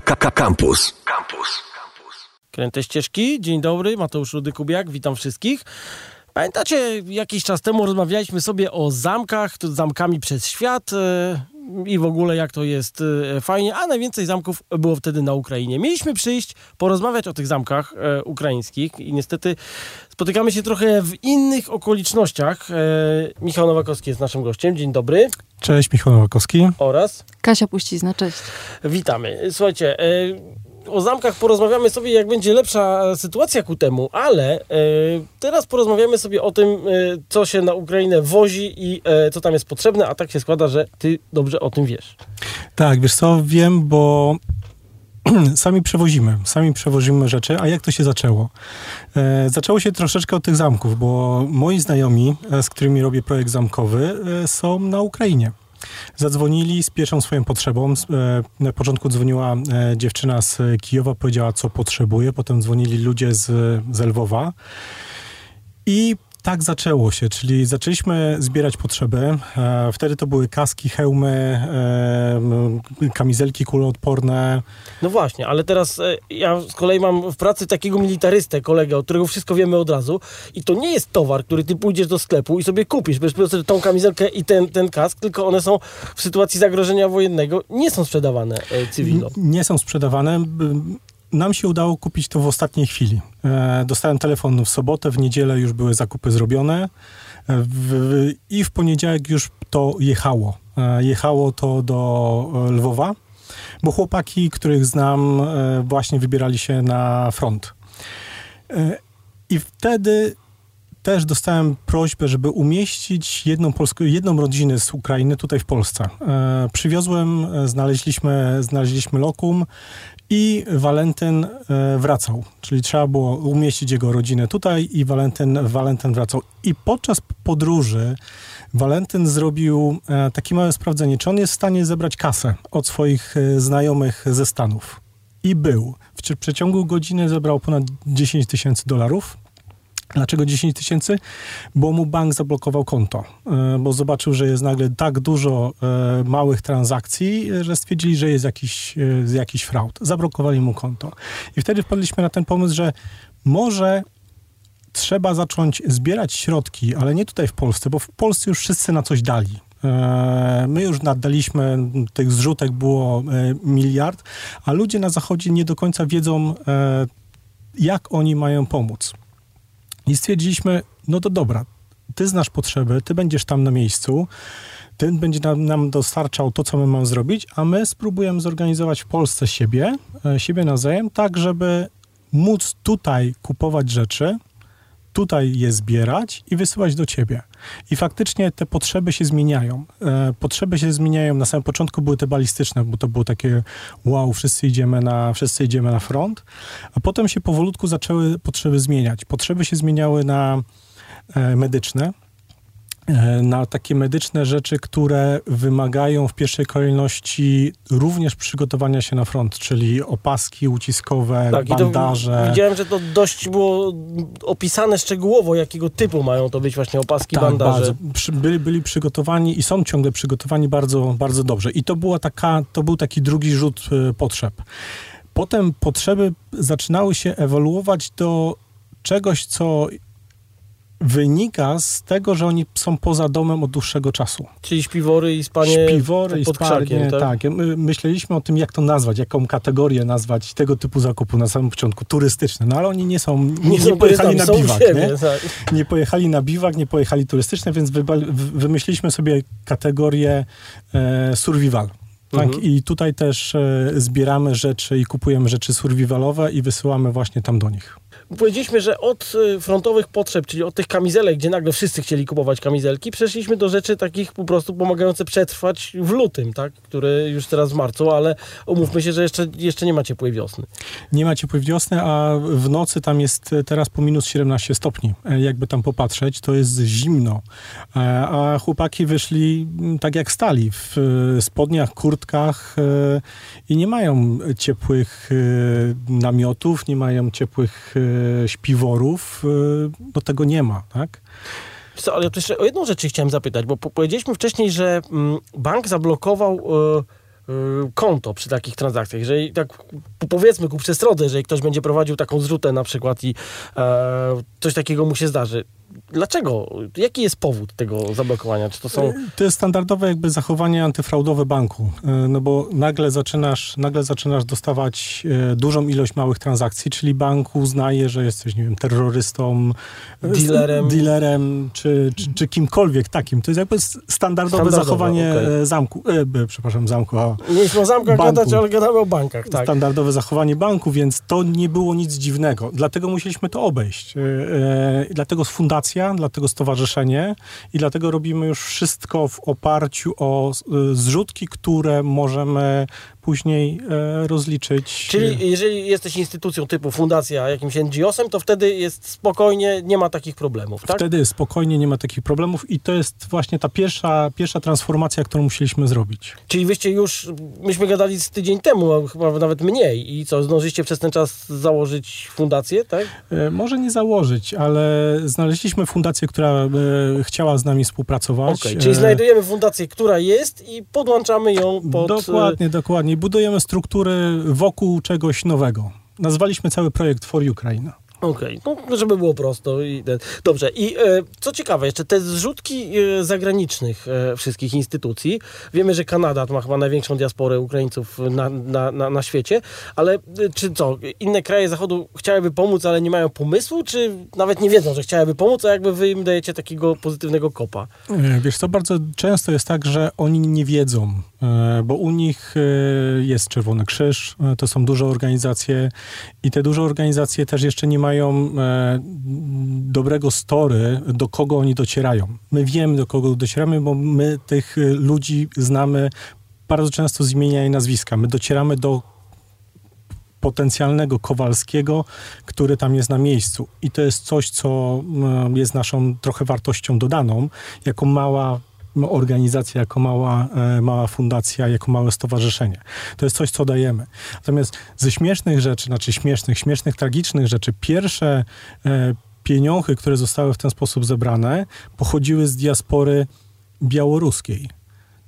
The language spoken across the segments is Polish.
Campus. Campus. Kręte ścieżki, dzień dobry, Mateusz Rudy-Kubiak, witam wszystkich. Pamiętacie, jakiś czas temu rozmawialiśmy sobie o zamkach, to zamkami przez świat i w ogóle jak to jest e, fajnie, a najwięcej zamków było wtedy na Ukrainie. Mieliśmy przyjść, porozmawiać o tych zamkach e, ukraińskich i niestety spotykamy się trochę w innych okolicznościach. Michał Nowakowski jest naszym gościem, dzień dobry. Cześć, Michał Nowakowski. Oraz? Kasia Puścizna, cześć. Witamy. Słuchajcie, o zamkach porozmawiamy sobie, jak będzie lepsza sytuacja ku temu, ale e, teraz porozmawiamy sobie o tym, e, co się na Ukrainę wozi i e, co tam jest potrzebne, a tak się składa, że ty dobrze o tym wiesz. Tak, wiesz co, wiem, bo sami przewozimy, sami przewozimy rzeczy, a jak to się zaczęło? E, zaczęło się troszeczkę od tych zamków, bo moi znajomi, e, z którymi robię projekt zamkowy, e, są na Ukrainie. Zadzwonili z pierwszą swoją potrzebą. E, na początku dzwoniła e, dziewczyna z Kijowa, powiedziała, co potrzebuje. Potem dzwonili ludzie z, z Lwowa. I tak zaczęło się, czyli zaczęliśmy zbierać potrzeby. E, wtedy to były kaski, hełmy, e, kamizelki kuloodporne. No właśnie, ale teraz e, ja z kolei mam w pracy takiego militarystę, kolegę, od którego wszystko wiemy od razu i to nie jest towar, który ty pójdziesz do sklepu i sobie kupisz, bez tą kamizelkę i ten, ten kask, tylko one są w sytuacji zagrożenia wojennego, nie są sprzedawane cywilno. Nie są sprzedawane nam się udało kupić to w ostatniej chwili. E, dostałem telefon w sobotę, w niedzielę już były zakupy zrobione e, w, i w poniedziałek już to jechało. E, jechało to do Lwowa, bo chłopaki, których znam, właśnie wybierali się na front. I wtedy też dostałem prośbę, żeby umieścić jedną, polską, jedną rodzinę z Ukrainy tutaj w Polsce. E, przywiozłem, znaleźliśmy, znaleźliśmy lokum i Walentyn e, wracał, czyli trzeba było umieścić jego rodzinę tutaj i Walentyn, Walentyn wracał. I podczas podróży Walentyn zrobił e, takie małe sprawdzenie, czy on jest w stanie zebrać kasę od swoich e, znajomych ze Stanów. I był. W przeciągu godziny zebrał ponad 10 tysięcy dolarów. Dlaczego 10 tysięcy? Bo mu bank zablokował konto, e, bo zobaczył, że jest nagle tak dużo e, małych transakcji, że stwierdzili, że jest jakiś, e, jakiś fraud. Zablokowali mu konto. I wtedy wpadliśmy na ten pomysł, że może trzeba zacząć zbierać środki, ale nie tutaj w Polsce, bo w Polsce już wszyscy na coś dali. My już nadaliśmy, tych zrzutek było miliard, a ludzie na zachodzie nie do końca wiedzą, jak oni mają pomóc. I stwierdziliśmy, no to dobra, ty znasz potrzeby, ty będziesz tam na miejscu, ty będzie nam, nam dostarczał to, co my mamy zrobić, a my spróbujemy zorganizować w Polsce siebie, e, siebie nawzajem, tak, żeby móc tutaj kupować rzeczy, tutaj je zbierać i wysyłać do ciebie. I faktycznie te potrzeby się zmieniają. E, potrzeby się zmieniają. Na samym początku były te balistyczne, bo to było takie wow, wszyscy idziemy na, wszyscy idziemy na front. A potem się powolutku zaczęły potrzeby zmieniać. Potrzeby się zmieniały na e, medyczne, na takie medyczne rzeczy, które wymagają w pierwszej kolejności również przygotowania się na front, czyli opaski uciskowe, tak, bandaże. widziałem, że to dość było opisane szczegółowo, jakiego typu mają to być właśnie opaski, tak, bandaże. Bardzo. Przy, byli, byli przygotowani i są ciągle przygotowani bardzo, bardzo dobrze. I to, była taka, to był taki drugi rzut y, potrzeb. Potem potrzeby zaczynały się ewoluować do czegoś, co wynika z tego, że oni są poza domem od dłuższego czasu. Czyli śpiwory i spanie Śpiwory pod i krzakiem, tak? tak. My myśleliśmy o tym, jak to nazwać, jaką kategorię nazwać tego typu zakupu na samym początku, turystyczne. No ale oni nie są, nie, nie, nie pojechali na biwak, siebie, nie? Tak. nie pojechali na biwak, nie pojechali turystyczne, więc wy, wymyśliliśmy sobie kategorię e, survival. Tak, mhm. i tutaj też e, zbieramy rzeczy i kupujemy rzeczy survivalowe i wysyłamy właśnie tam do nich powiedzieliśmy, że od y, frontowych potrzeb, czyli od tych kamizelek, gdzie nagle wszyscy chcieli kupować kamizelki, przeszliśmy do rzeczy takich po prostu pomagające przetrwać w lutym, tak? który już teraz w marcu, ale umówmy się, że jeszcze, jeszcze nie ma ciepłej wiosny. Nie ma ciepłej wiosny, a w nocy tam jest teraz po minus 17 stopni. E, jakby tam popatrzeć, to jest zimno. E, a chłopaki wyszli mm, tak jak stali, w spodniach, kurtkach e, i nie mają ciepłych namiotów, nie mają ciepłych śpiworów, y, no tego nie ma, tak? Co, ale jeszcze o jedną rzecz chciałem zapytać, bo powiedzieliśmy wcześniej, że mm, bank zablokował y, konto przy takich transakcjach. Jeżeli tak powiedzmy ku przestrodze, jeżeli ktoś będzie prowadził taką zrzutę na przykład i e, coś takiego mu się zdarzy, Dlaczego? Jaki jest powód tego zablokowania? Czy to są... To jest standardowe jakby zachowanie antyfraudowe banku, e, no bo nagle zaczynasz, nagle zaczynasz dostawać e, dużą ilość małych transakcji, czyli bank uznaje, że jesteś, nie wiem, terrorystą, e, dealerem, dealerem czy, czy, czy kimkolwiek takim. To jest jakby standardowe, standardowe zachowanie okay. zamku, e, przepraszam, zamku, a Nie jest o zamkach banku. gadać, ale gadamy o bankach, tak. Standardowe zachowanie banku, więc to nie było nic dziwnego. Dlatego musieliśmy to obejść. E, dlatego z fundacji fundacja, dlatego stowarzyszenie i dlatego robimy już wszystko w oparciu o y, zrzutki, które możemy później e, rozliczyć. Czyli jeżeli jesteś instytucją typu fundacja, jakimś NGO-sem, to wtedy jest spokojnie, nie ma takich problemów, tak? Wtedy spokojnie nie ma takich problemów i to jest właśnie ta pierwsza, pierwsza transformacja, którą musieliśmy zrobić. Czyli wyście już, myśmy gadali z tydzień temu, chyba nawet mniej i co, zdążyliście przez ten czas założyć fundację, tak? E, może nie założyć, ale znaleźliśmy fundację, która e, chciała z nami współpracować. Okay, czyli znajdujemy fundację, która jest i podłączamy ją pod... Dokładnie, dokładnie budujemy struktury wokół czegoś nowego. Nazwaliśmy cały projekt For Ukraine. Okej, okay. no, żeby było prosto. I, dobrze, i e, co ciekawe, jeszcze te zrzutki e, zagranicznych e, wszystkich instytucji. Wiemy, że Kanada ma chyba największą diasporę Ukraińców na, na, na, na świecie, ale e, czy co, inne kraje Zachodu chciałyby pomóc, ale nie mają pomysłu, czy nawet nie wiedzą, że chciałyby pomóc, a jakby wy im dajecie takiego pozytywnego kopa? E, wiesz co, bardzo często jest tak, że oni nie wiedzą, e, bo u nich jest Czerwony Krzyż, to są duże organizacje i te duże organizacje też jeszcze nie mają mają e, dobrego story, do kogo oni docierają. My wiemy, do kogo docieramy, bo my tych ludzi znamy bardzo często z imienia i nazwiska. My docieramy do potencjalnego Kowalskiego, który tam jest na miejscu. I to jest coś, co e, jest naszą trochę wartością dodaną, jako mała organizacja, jako mała, e, mała fundacja, jako małe stowarzyszenie. To jest coś, co dajemy. Natomiast ze śmiesznych rzeczy, znaczy śmiesznych, śmiesznych, tragicznych rzeczy, pierwsze e, pieniądze, które zostały w ten sposób zebrane, pochodziły z diaspory białoruskiej.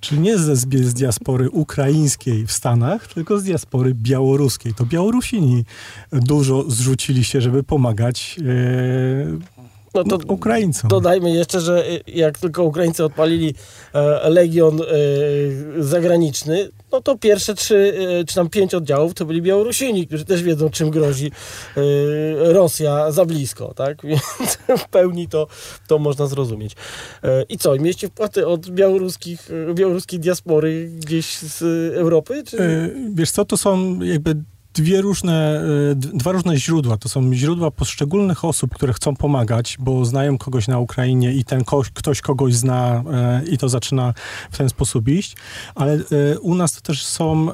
Czyli nie z, z diaspory ukraińskiej w Stanach, tylko z diaspory białoruskiej. To Białorusini dużo zrzucili się, żeby pomagać e, no to Ukraińcom. Dodajmy jeszcze, że jak tylko Ukraińcy odpalili e, legion e, zagraniczny, no to pierwsze trzy, e, czy tam pięć oddziałów to byli Białorusini, którzy też wiedzą, czym grozi Rosja za blisko, tak? Więc w pełni to, to można zrozumieć. I co, mieliście wpłaty od białoruskich, białoruskiej diaspory gdzieś z Europy? Czy? Wiesz co, to są jakby dwie różne, e, dwa różne źródła. To są źródła poszczególnych osób, które chcą pomagać, bo znają kogoś na Ukrainie i ten ktoś kogoś zna e, i to zaczyna w ten sposób iść. Ale e, u nas to też są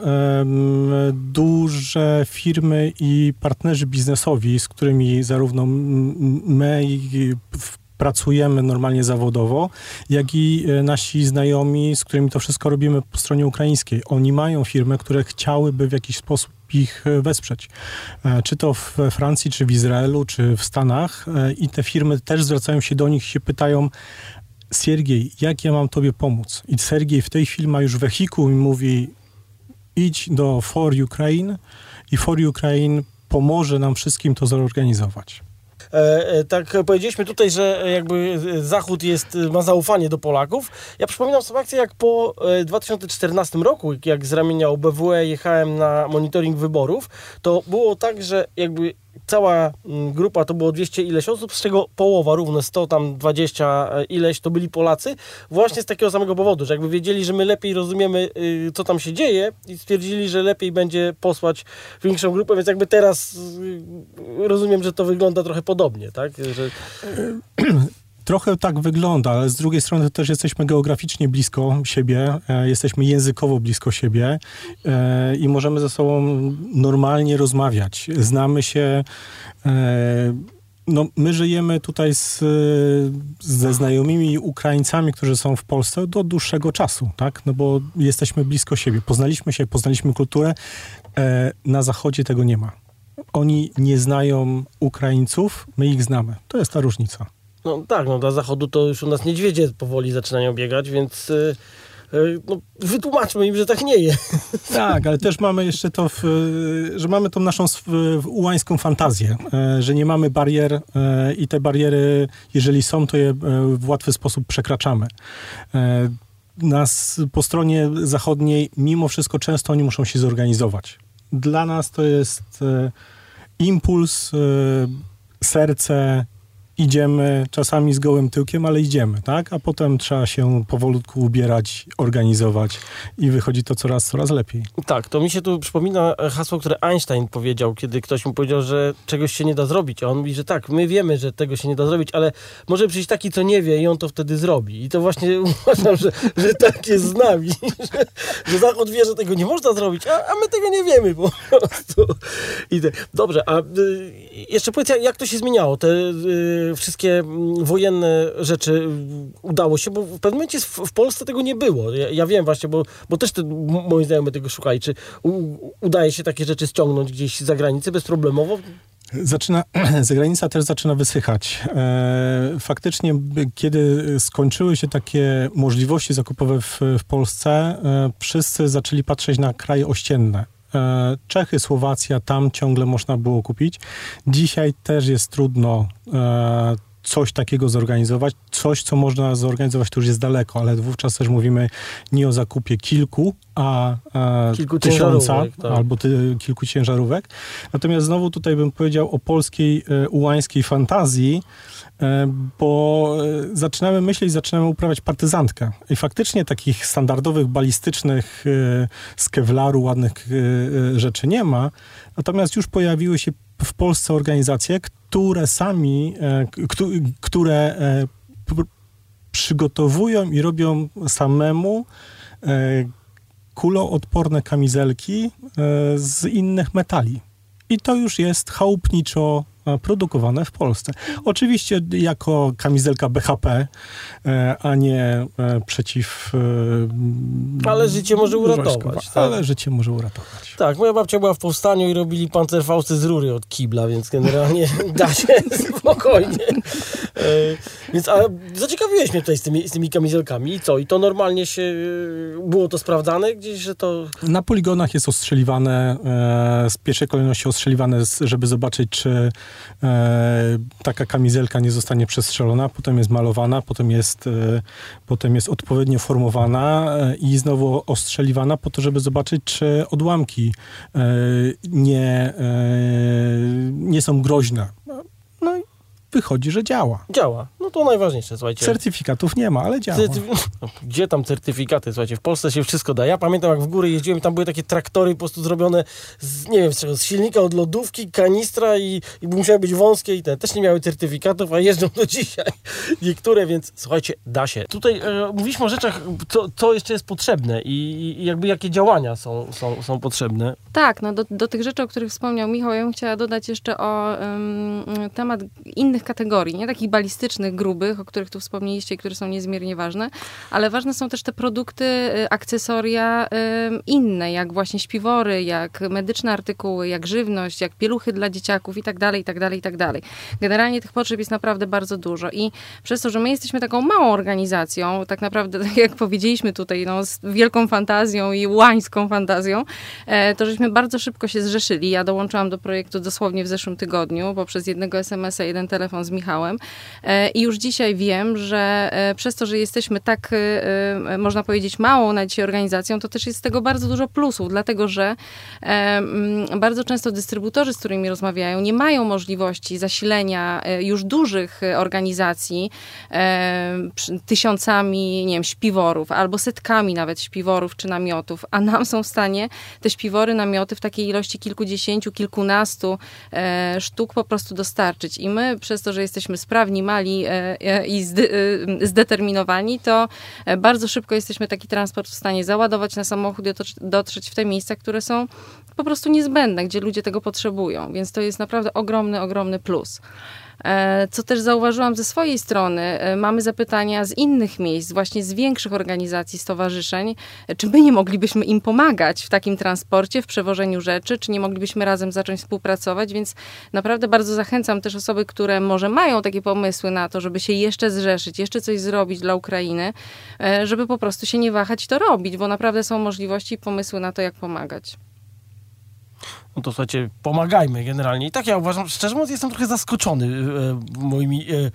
duże firmy i partnerzy biznesowi, z którymi zarówno my pracujemy normalnie zawodowo, jak i nasi znajomi, z którymi to wszystko robimy po stronie ukraińskiej. Oni mają firmy, które chciałyby w jakiś sposób ich wesprzeć. E, czy to w Francji, czy w Izraelu, czy w Stanach. E, I te firmy też zwracają się do nich, się pytają, Siergiej, jak ja mam tobie pomóc? I Sergiej w tej chwili ma już wehikuł i mówi, idź do For Ukraine i For Ukraine pomoże nam wszystkim to zorganizować. E, e, tak powiedzieliśmy tutaj, że jakby Zachód jest, ma zaufanie do Polaków. Ja przypominam sobie akcję, jak po 2014 e, roku, jak z ramienia OBWE jechałem na monitoring wyborów, to było tak, że jakby cała mm, grupa to było 200 ileś osób, z czego połowa, równe 100, tam 20 e, ileś to byli Polacy, właśnie z takiego samego powodu, że jakby wiedzieli, że my lepiej rozumiemy, y, co tam się dzieje i stwierdzili, że lepiej będzie posłać większą grupę, więc jakby teraz y, rozumiem, że to wygląda trochę podobnie, tak? Że... Trochę tak wygląda, ale z drugiej strony też jesteśmy geograficznie blisko siebie, e, jesteśmy językowo blisko siebie e, i możemy ze sobą normalnie rozmawiać. Znamy się. E, no, my żyjemy tutaj z, ze znajomymi Ukraińcami, którzy są w Polsce do dłuższego czasu, tak? No bo jesteśmy blisko siebie. Poznaliśmy się, poznaliśmy kulturę. Na zachodzie tego nie ma. Oni nie znają Ukraińców, my ich znamy. To jest ta różnica. No tak, no do zachodu to już u nas niedźwiedzie powoli zaczynają biegać, więc... Y, no, wytłumaczmy im, że tak nie jest. Tak, ale też mamy jeszcze to, w, że mamy tą naszą ułańską fantazję, że nie mamy barier i te bariery, jeżeli są, to je w łatwy sposób przekraczamy nas po stronie zachodniej, mimo wszystko często oni muszą się zorganizować. Dla nas to jest impuls, serce, idziemy czasami z gołym tyłkiem, ale idziemy, tak? A potem trzeba się powolutku ubierać, organizować i wychodzi to coraz, coraz lepiej. Tak, to mi się tu przypomina hasło, które Einstein powiedział, kiedy ktoś mu powiedział, że czegoś się nie da zrobić. A on mówi, że tak, my wiemy, że tego się nie da zrobić, ale może przyjść taki, co nie wie i on to wtedy zrobi. I to właśnie uważam, że, że tak jest z nami, że, że Zachód wie, że tego nie można zrobić, a, a my tego nie wiemy po prostu. I te, dobrze, a y, jeszcze powiedz, jak to się zmieniało? Te y, wszystkie mm, wojenne rzeczy udało się, bo w pewnym momencie w, Polsce tego nie było. Ja, ja wiem właśnie, bo, bo też te, moi znajomi tego szukali. Czy u, udaje się takie rzeczy ściągnąć gdzieś za granicę bezproblemowo? Zaczyna, zagranica też zaczyna wysychać. E, faktycznie, kiedy skończyły się takie możliwości zakupowe w, w Polsce, e, wszyscy zaczęli patrzeć na kraje ościenne. E, Czechy, Słowacja, tam ciągle można było kupić. Dzisiaj też jest trudno e, coś takiego zorganizować. Coś, co można zorganizować, to już jest daleko, ale wówczas też mówimy nie o zakupie kilku, a, a kilku tysiąca tak. albo ty, kilku ciężarówek. Natomiast znowu tutaj bym powiedział o polskiej, e, ułańskiej fantazji, E, bo e, zaczynamy myśleć, zaczynamy uprawiać partyzantkę. I faktycznie takich standardowych, balistycznych, e, z kewlaru ładnych rzeczy nie ma. Natomiast już pojawiły się w Polsce organizacje, które sami, które przygotowują i robią samemu kuloodporne kamizelki z innych metali. I to już jest chałupniczo E, produkowane w Polsce. Oczywiście jako kamizelka BHP, e, a nie e, przeciw... Ale życie może uratować. Tak. Ale życie może uratować. Tak, moja babcia była w powstaniu i robili pancerfausty z rury od kibla, więc generalnie da się spokojnie. Więc a zaciekawiłeś mnie tutaj z tymi, z tymi kamizelkami i co? I to normalnie się, było to sprawdzane gdzieś, że to... Na poligonach jest ostrzeliwane, z pierwszej kolejności ostrzeliwane, żeby zobaczyć, czy e, taka kamizelka nie zostanie przestrzelona, potem jest malowana, potem jest, e, potem jest odpowiednio formowana e, i znowu ostrzeliwana po to, żeby zobaczyć, czy odłamki e, nie, e, nie są groźne. Wychodzi, że działa. Działa. No to najważniejsze, słuchajcie. Certyfikatów nie ma, ale działa. No, gdzie tam certyfikaty? Słuchajcie, w Polsce się wszystko da. Ja pamiętam, jak w góry jeździłem, tam były takie traktory po prostu zrobione z, nie wiem z czego, z silnika od lodówki, kanistra i, i musiały być wąskie i te też nie miały certyfikatów, a jeżdżą do dzisiaj niektóre, więc słuchajcie, da się. Tutaj e, mówiliśmy o rzeczach, co, co jeszcze jest potrzebne i, i, jakby jakie działania są, są, są potrzebne. Tak, no do, do tych rzeczy, o których wspomniał Michał, ja bym chciała dodać jeszcze o um, temat innych kategorii, nie takich balistycznych, grubych, o których tu wspomnieliście i które są niezmiernie ważne, ale ważne są też te produkty, y, akcesoria y, inne, jak właśnie śpiwory, jak medyczne artykuły, jak żywność, jak pieluchy dla dzieciaków i tak dalej, i tak dalej, i tak dalej. Generalnie tych potrzeb jest naprawdę bardzo dużo i przez to, że my jesteśmy taką małą organizacją, tak naprawdę, tak jak powiedzieliśmy tutaj, no, z wielką fantazją i łańską fantazją, e, to żeśmy bardzo szybko się zrzeszyli. Ja dołączyłam do projektu dosłownie w zeszłym tygodniu, poprzez jednego SMS-a, jeden telefon z Michałem e, i już dzisiaj wiem, że e, przez to, że jesteśmy tak, e, można powiedzieć, małą na dzisiaj organizacją, to też jest z tego bardzo dużo plusów, dlatego że bardzo często dystrybutorzy, z którymi rozmawiają, nie mają możliwości zasilenia już dużych organizacji tysiącami, nie wiem, śpiworów albo setkami nawet śpiworów czy namiotów, a nam są w stanie te śpiwory, namioty w takiej ilości kilkudziesięciu, kilkunastu sztuk po prostu dostarczyć. I my przez to, że jesteśmy sprawni, mali e, e, i e, zdeterminowani, to bardzo szybko jesteśmy taki transport w stanie załadować na samochód i dotrzeć w te miejsca, które są po prostu niezbędne, gdzie ludzie tego potrzebują. Więc to jest naprawdę ogromny, ogromny plus. E, co też zauważyłam ze swojej strony, e, mamy zapytania z innych miejsc, właśnie z większych organizacji, stowarzyszeń, e, czy my nie moglibyśmy im pomagać w takim transporcie, w przewożeniu rzeczy, czy nie moglibyśmy razem zacząć współpracować, więc naprawdę bardzo zachęcam też osoby, które może mają takie pomysły na to, żeby się jeszcze zrzeszyć, jeszcze coś zrobić dla Ukrainy, żeby po prostu się nie wahać to robić, bo naprawdę są możliwości i pomysły na to, jak pomagać no to słuchajcie, pomagajmy generalnie. I tak ja uważam, szczerze mówiąc, jestem trochę zaskoczony e, moimi e,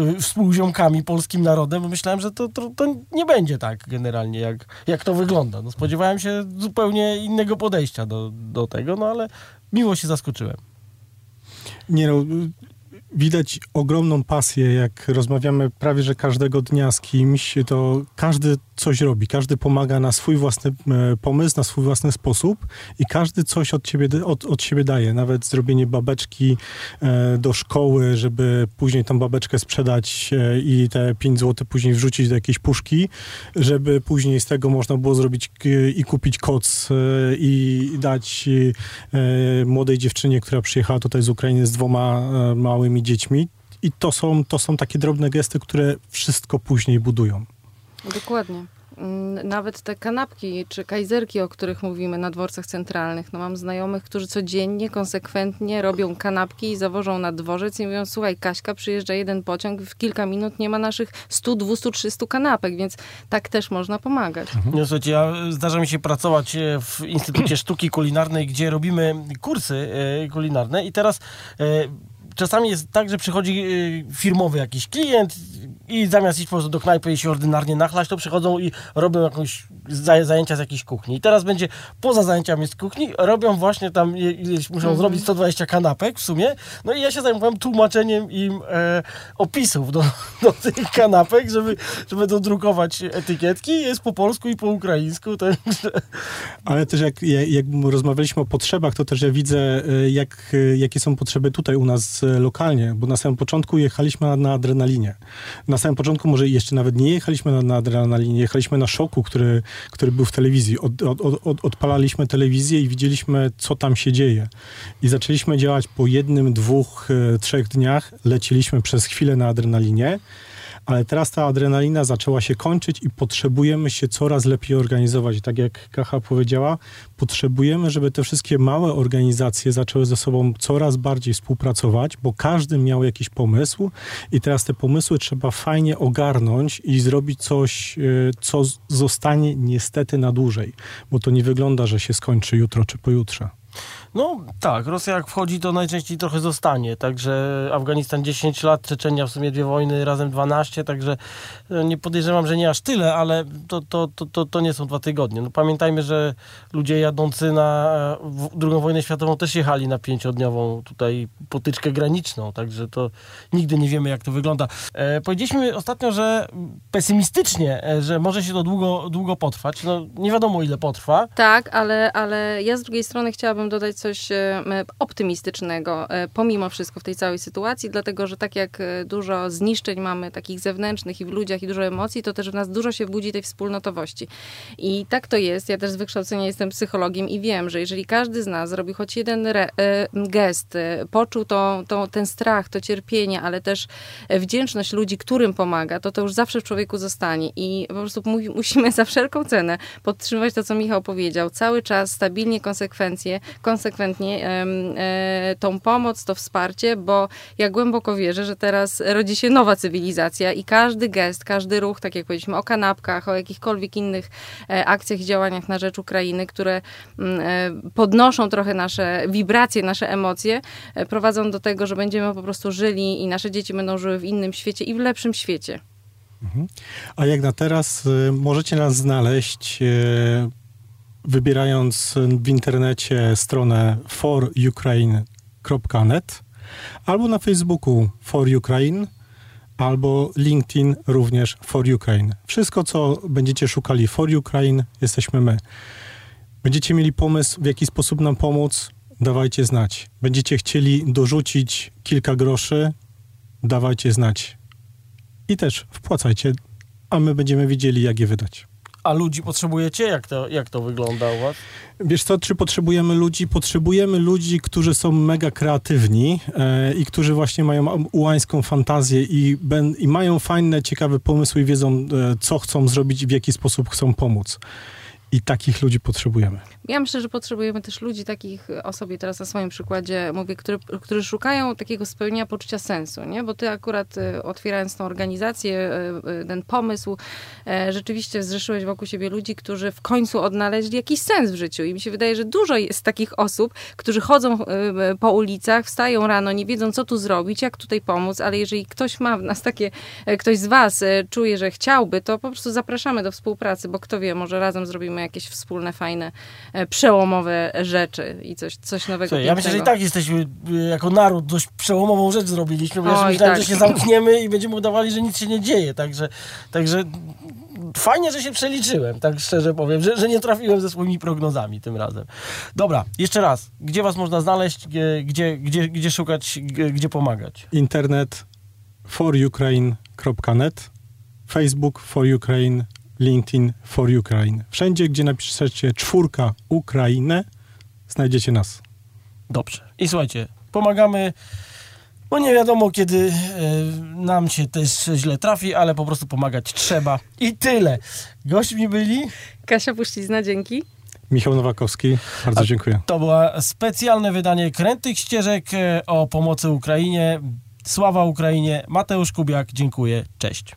e, współziomkami, polskim narodem, bo myślałem, że to, to, to, nie będzie tak generalnie, jak, jak to wygląda. No, spodziewałem się zupełnie innego podejścia do, do tego, no ale miło się zaskoczyłem. Nie no, widać ogromną pasję, jak rozmawiamy prawie że każdego dnia z kimś, to każdy coś robi, każdy pomaga na swój własny e, pomysł, na swój własny sposób i każdy coś od, ciebie, od, od siebie daje. Nawet zrobienie babeczki e, do szkoły, żeby później tą babeczkę sprzedać e, i te 5 zł później wrzucić do jakiejś puszki, żeby później z tego można było zrobić i kupić koc i dać młodej dziewczynie, która przyjechała tutaj z Ukrainy z dwoma małymi dziećmi. I to są, to są takie drobne gesty, które wszystko później budują. Dokładnie. Mm, nawet te kanapki czy kajzerki, o których mówimy na dworcach centralnych. No mam znajomych, którzy codziennie, konsekwentnie robią kanapki i zawożą na dworzec i mówią, słuchaj Kaśka, przyjeżdża jeden pociąg, w kilka minut nie ma naszych 100, 200, 300 kanapek, więc tak też można pomagać. Mhm. No słuchajcie, ja, zdarza mi się pracować e, w Instytucie Sztuki Kulinarnej, gdzie robimy kursy e, kulinarne i teraz e, czasami jest tak, że przychodzi firmowy jakiś klient, i zamiast iść po prostu do knajpy i się ordynarnie nachlać, to przychodzą i robią jakąś zajęcia z jakiejś kuchni. I teraz będzie poza zajęciami z kuchni, robią właśnie tam, ileś muszą mm -hmm. zrobić 120 kanapek w sumie. No i ja się zajmowałem tłumaczeniem im e, opisów do, do tych kanapek, żeby, żeby dodrukować etykietki. Jest po polsku i po ukraińsku. Także... Ale też jak, jak rozmawialiśmy o potrzebach, to też ja widzę, e, jak, e, jakie są potrzeby tutaj u nas e, lokalnie, bo na samym początku jechaliśmy na, na adrenalinie. Na samym początku może jeszcze nawet nie jechaliśmy na, na adrenalinie, jechaliśmy na szoku, który który był w telewizji. Od, od, od, odpalaliśmy telewizję i widzieliśmy, co tam się dzieje. I zaczęliśmy działać po jednym, dwóch, e, trzech dniach. Leciliśmy przez chwilę na adrenalinie ale teraz ta adrenalina zaczęła się kończyć i potrzebujemy się coraz lepiej organizować. Tak jak Kacha powiedziała, potrzebujemy, żeby te wszystkie małe organizacje zaczęły ze sobą coraz bardziej współpracować, bo każdy miał jakiś pomysł i teraz te pomysły trzeba fajnie ogarnąć i zrobić coś, e, co zostanie niestety na dłużej, bo to nie wygląda, że się skończy jutro czy pojutrze. No tak, Rosja jak wchodzi, to najczęściej trochę zostanie. Także Afganistan 10 lat, Czeczenia w sumie dwie wojny, razem 12, także e, nie podejrzewam, że nie aż tyle, ale to, to, to, to, to nie są dwa tygodnie. No, pamiętajmy, że ludzie jadący na II wojnę światową też jechali na pięciodniową tutaj potyczkę graniczną, także to nigdy nie wiemy, jak to wygląda. E, powiedzieliśmy ostatnio, że pesymistycznie, e, że może się to długo, długo potrwać. No nie wiadomo, ile potrwa. Tak, ale, ale ja z drugiej strony chciałabym dodać coś e, optymistycznego, e, pomimo wszystko w tej całej sytuacji, dlatego że tak jak e, dużo zniszczeń mamy takich zewnętrznych i w ludziach i dużo emocji, to też w nas dużo się budzi tej wspólnotowości. I tak to jest. Ja też z wykształcenia jestem psychologiem i wiem, że jeżeli każdy z nas zrobi choć jeden re, gest, poczuł to, to, ten strach, to cierpienie, ale też wdzięczność ludzi, którym pomaga, to to już zawsze w człowieku zostanie. I po prostu musimy za wszelką cenę podtrzymywać to, co Michał powiedział. Cały czas stabilnie konsekwencje, konsekwentnie e, tą pomoc, to wsparcie, bo ja głęboko wierzę, że teraz rodzi się nowa cywilizacja i każdy gest, każdy ruch, tak jak powiedzieliśmy o kanapkach, o jakichkolwiek innych e, akcjach i działaniach na rzecz Ukrainy, które mm, e, podnoszą trochę nasze wibracje, nasze emocje, prowadzą do tego, że będziemy po prostu żyli i nasze dzieci będą żyły w innym świecie i w lepszym świecie. Mhm. A jak na teraz możecie nas znaleźć wybierając w internecie stronę forukraine.net albo na Facebooku For Ukraine, albo LinkedIn również For Ukraine. Wszystko, co będziecie szukali For Ukraine, jesteśmy my. Będziecie mieli pomysł, w jaki sposób nam pomóc, dawajcie znać. Będziecie chcieli dorzucić kilka groszy, dawajcie znać. I też wpłacajcie, a my będziemy wiedzieli, jak je wydać. A ludzi potrzebujecie? Jak to, jak to wygląda u was? Wiesz co, czy potrzebujemy ludzi? Potrzebujemy ludzi, którzy są mega kreatywni e, i którzy właśnie mają ułańską fantazję i, ben, i mają fajne, ciekawe pomysły i wiedzą, e, co chcą zrobić i w jaki sposób chcą pomóc. I takich ludzi potrzebujemy. Ja myślę, że potrzebujemy też ludzi takich o sobie teraz na swoim przykładzie mówię, którzy szukają takiego spełnienia poczucia sensu, nie? Bo ty akurat y, otwierając tą organizację, y, y, ten pomysł, e, rzeczywiście zrzeszyłeś wokół siebie ludzi, którzy w końcu odnaleźli jakiś sens w życiu. I mi się wydaje, że dużo jest takich osób, którzy chodzą po ulicach, wstają rano, nie wiedzą, co tu zrobić, jak tutaj pomóc, ale jeżeli ktoś ma w nas takie, e, ktoś z was e, czuje, że chciałby, to po prostu zapraszamy do współpracy, bo kto wie, może razem zrobimy jakieś wspólne, fajne E, przełomowe rzeczy i coś, coś nowego. Słuchaj, ja myślę, że i tak jesteśmy e, jako naród dość przełomową rzecz zrobiliśmy, bo ja Oj, myślałem, tak. że się zamkniemy i będziemy udawali, że nic się nie dzieje. Także, także fajnie, że się przeliczyłem, tak szczerze powiem, że, że nie trafiłem ze swoimi prognozami tym razem. Dobra, jeszcze raz. Gdzie was można znaleźć? Gdzie, gdzie, gdzie, szukać? Gdzie, gdzie pomagać? Internet forukraine.net Facebook for Ukraine LinkedIn for Ukraine. Wszędzie, gdzie napiszecie czwórka Ukrainę, znajdziecie nas. Dobrze. I słuchajcie, pomagamy, bo nie wiadomo, kiedy e, nam się też źle trafi, ale po prostu pomagać trzeba. I tyle. Gośćmi byli... Kasia Puścizna, dzięki. Michał Nowakowski, bardzo A- dziękuję. To było specjalne wydanie Krętych Ścieżek e, o pomocy Ukrainie. Sława Ukrainie. Mateusz Kubiak, dziękuję. Cześć.